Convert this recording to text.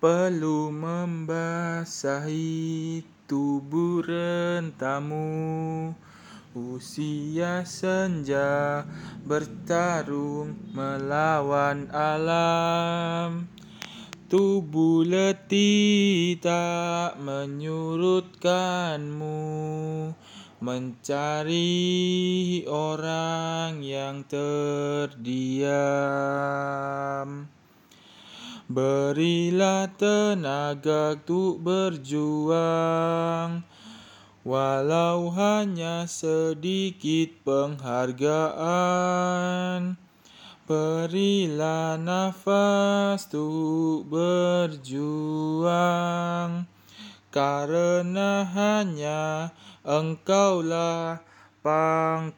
perlu membasahi tubuh rentamu. Usia senja bertarung melawan alam. Tubuh letih tak menyurutkanmu. Mencari orang yang terdiam Berilah tenaga untuk berjuang Walau hanya sedikit penghargaan. Berilah nafas untuk berjuang Karena hanya engkaulah pangkuan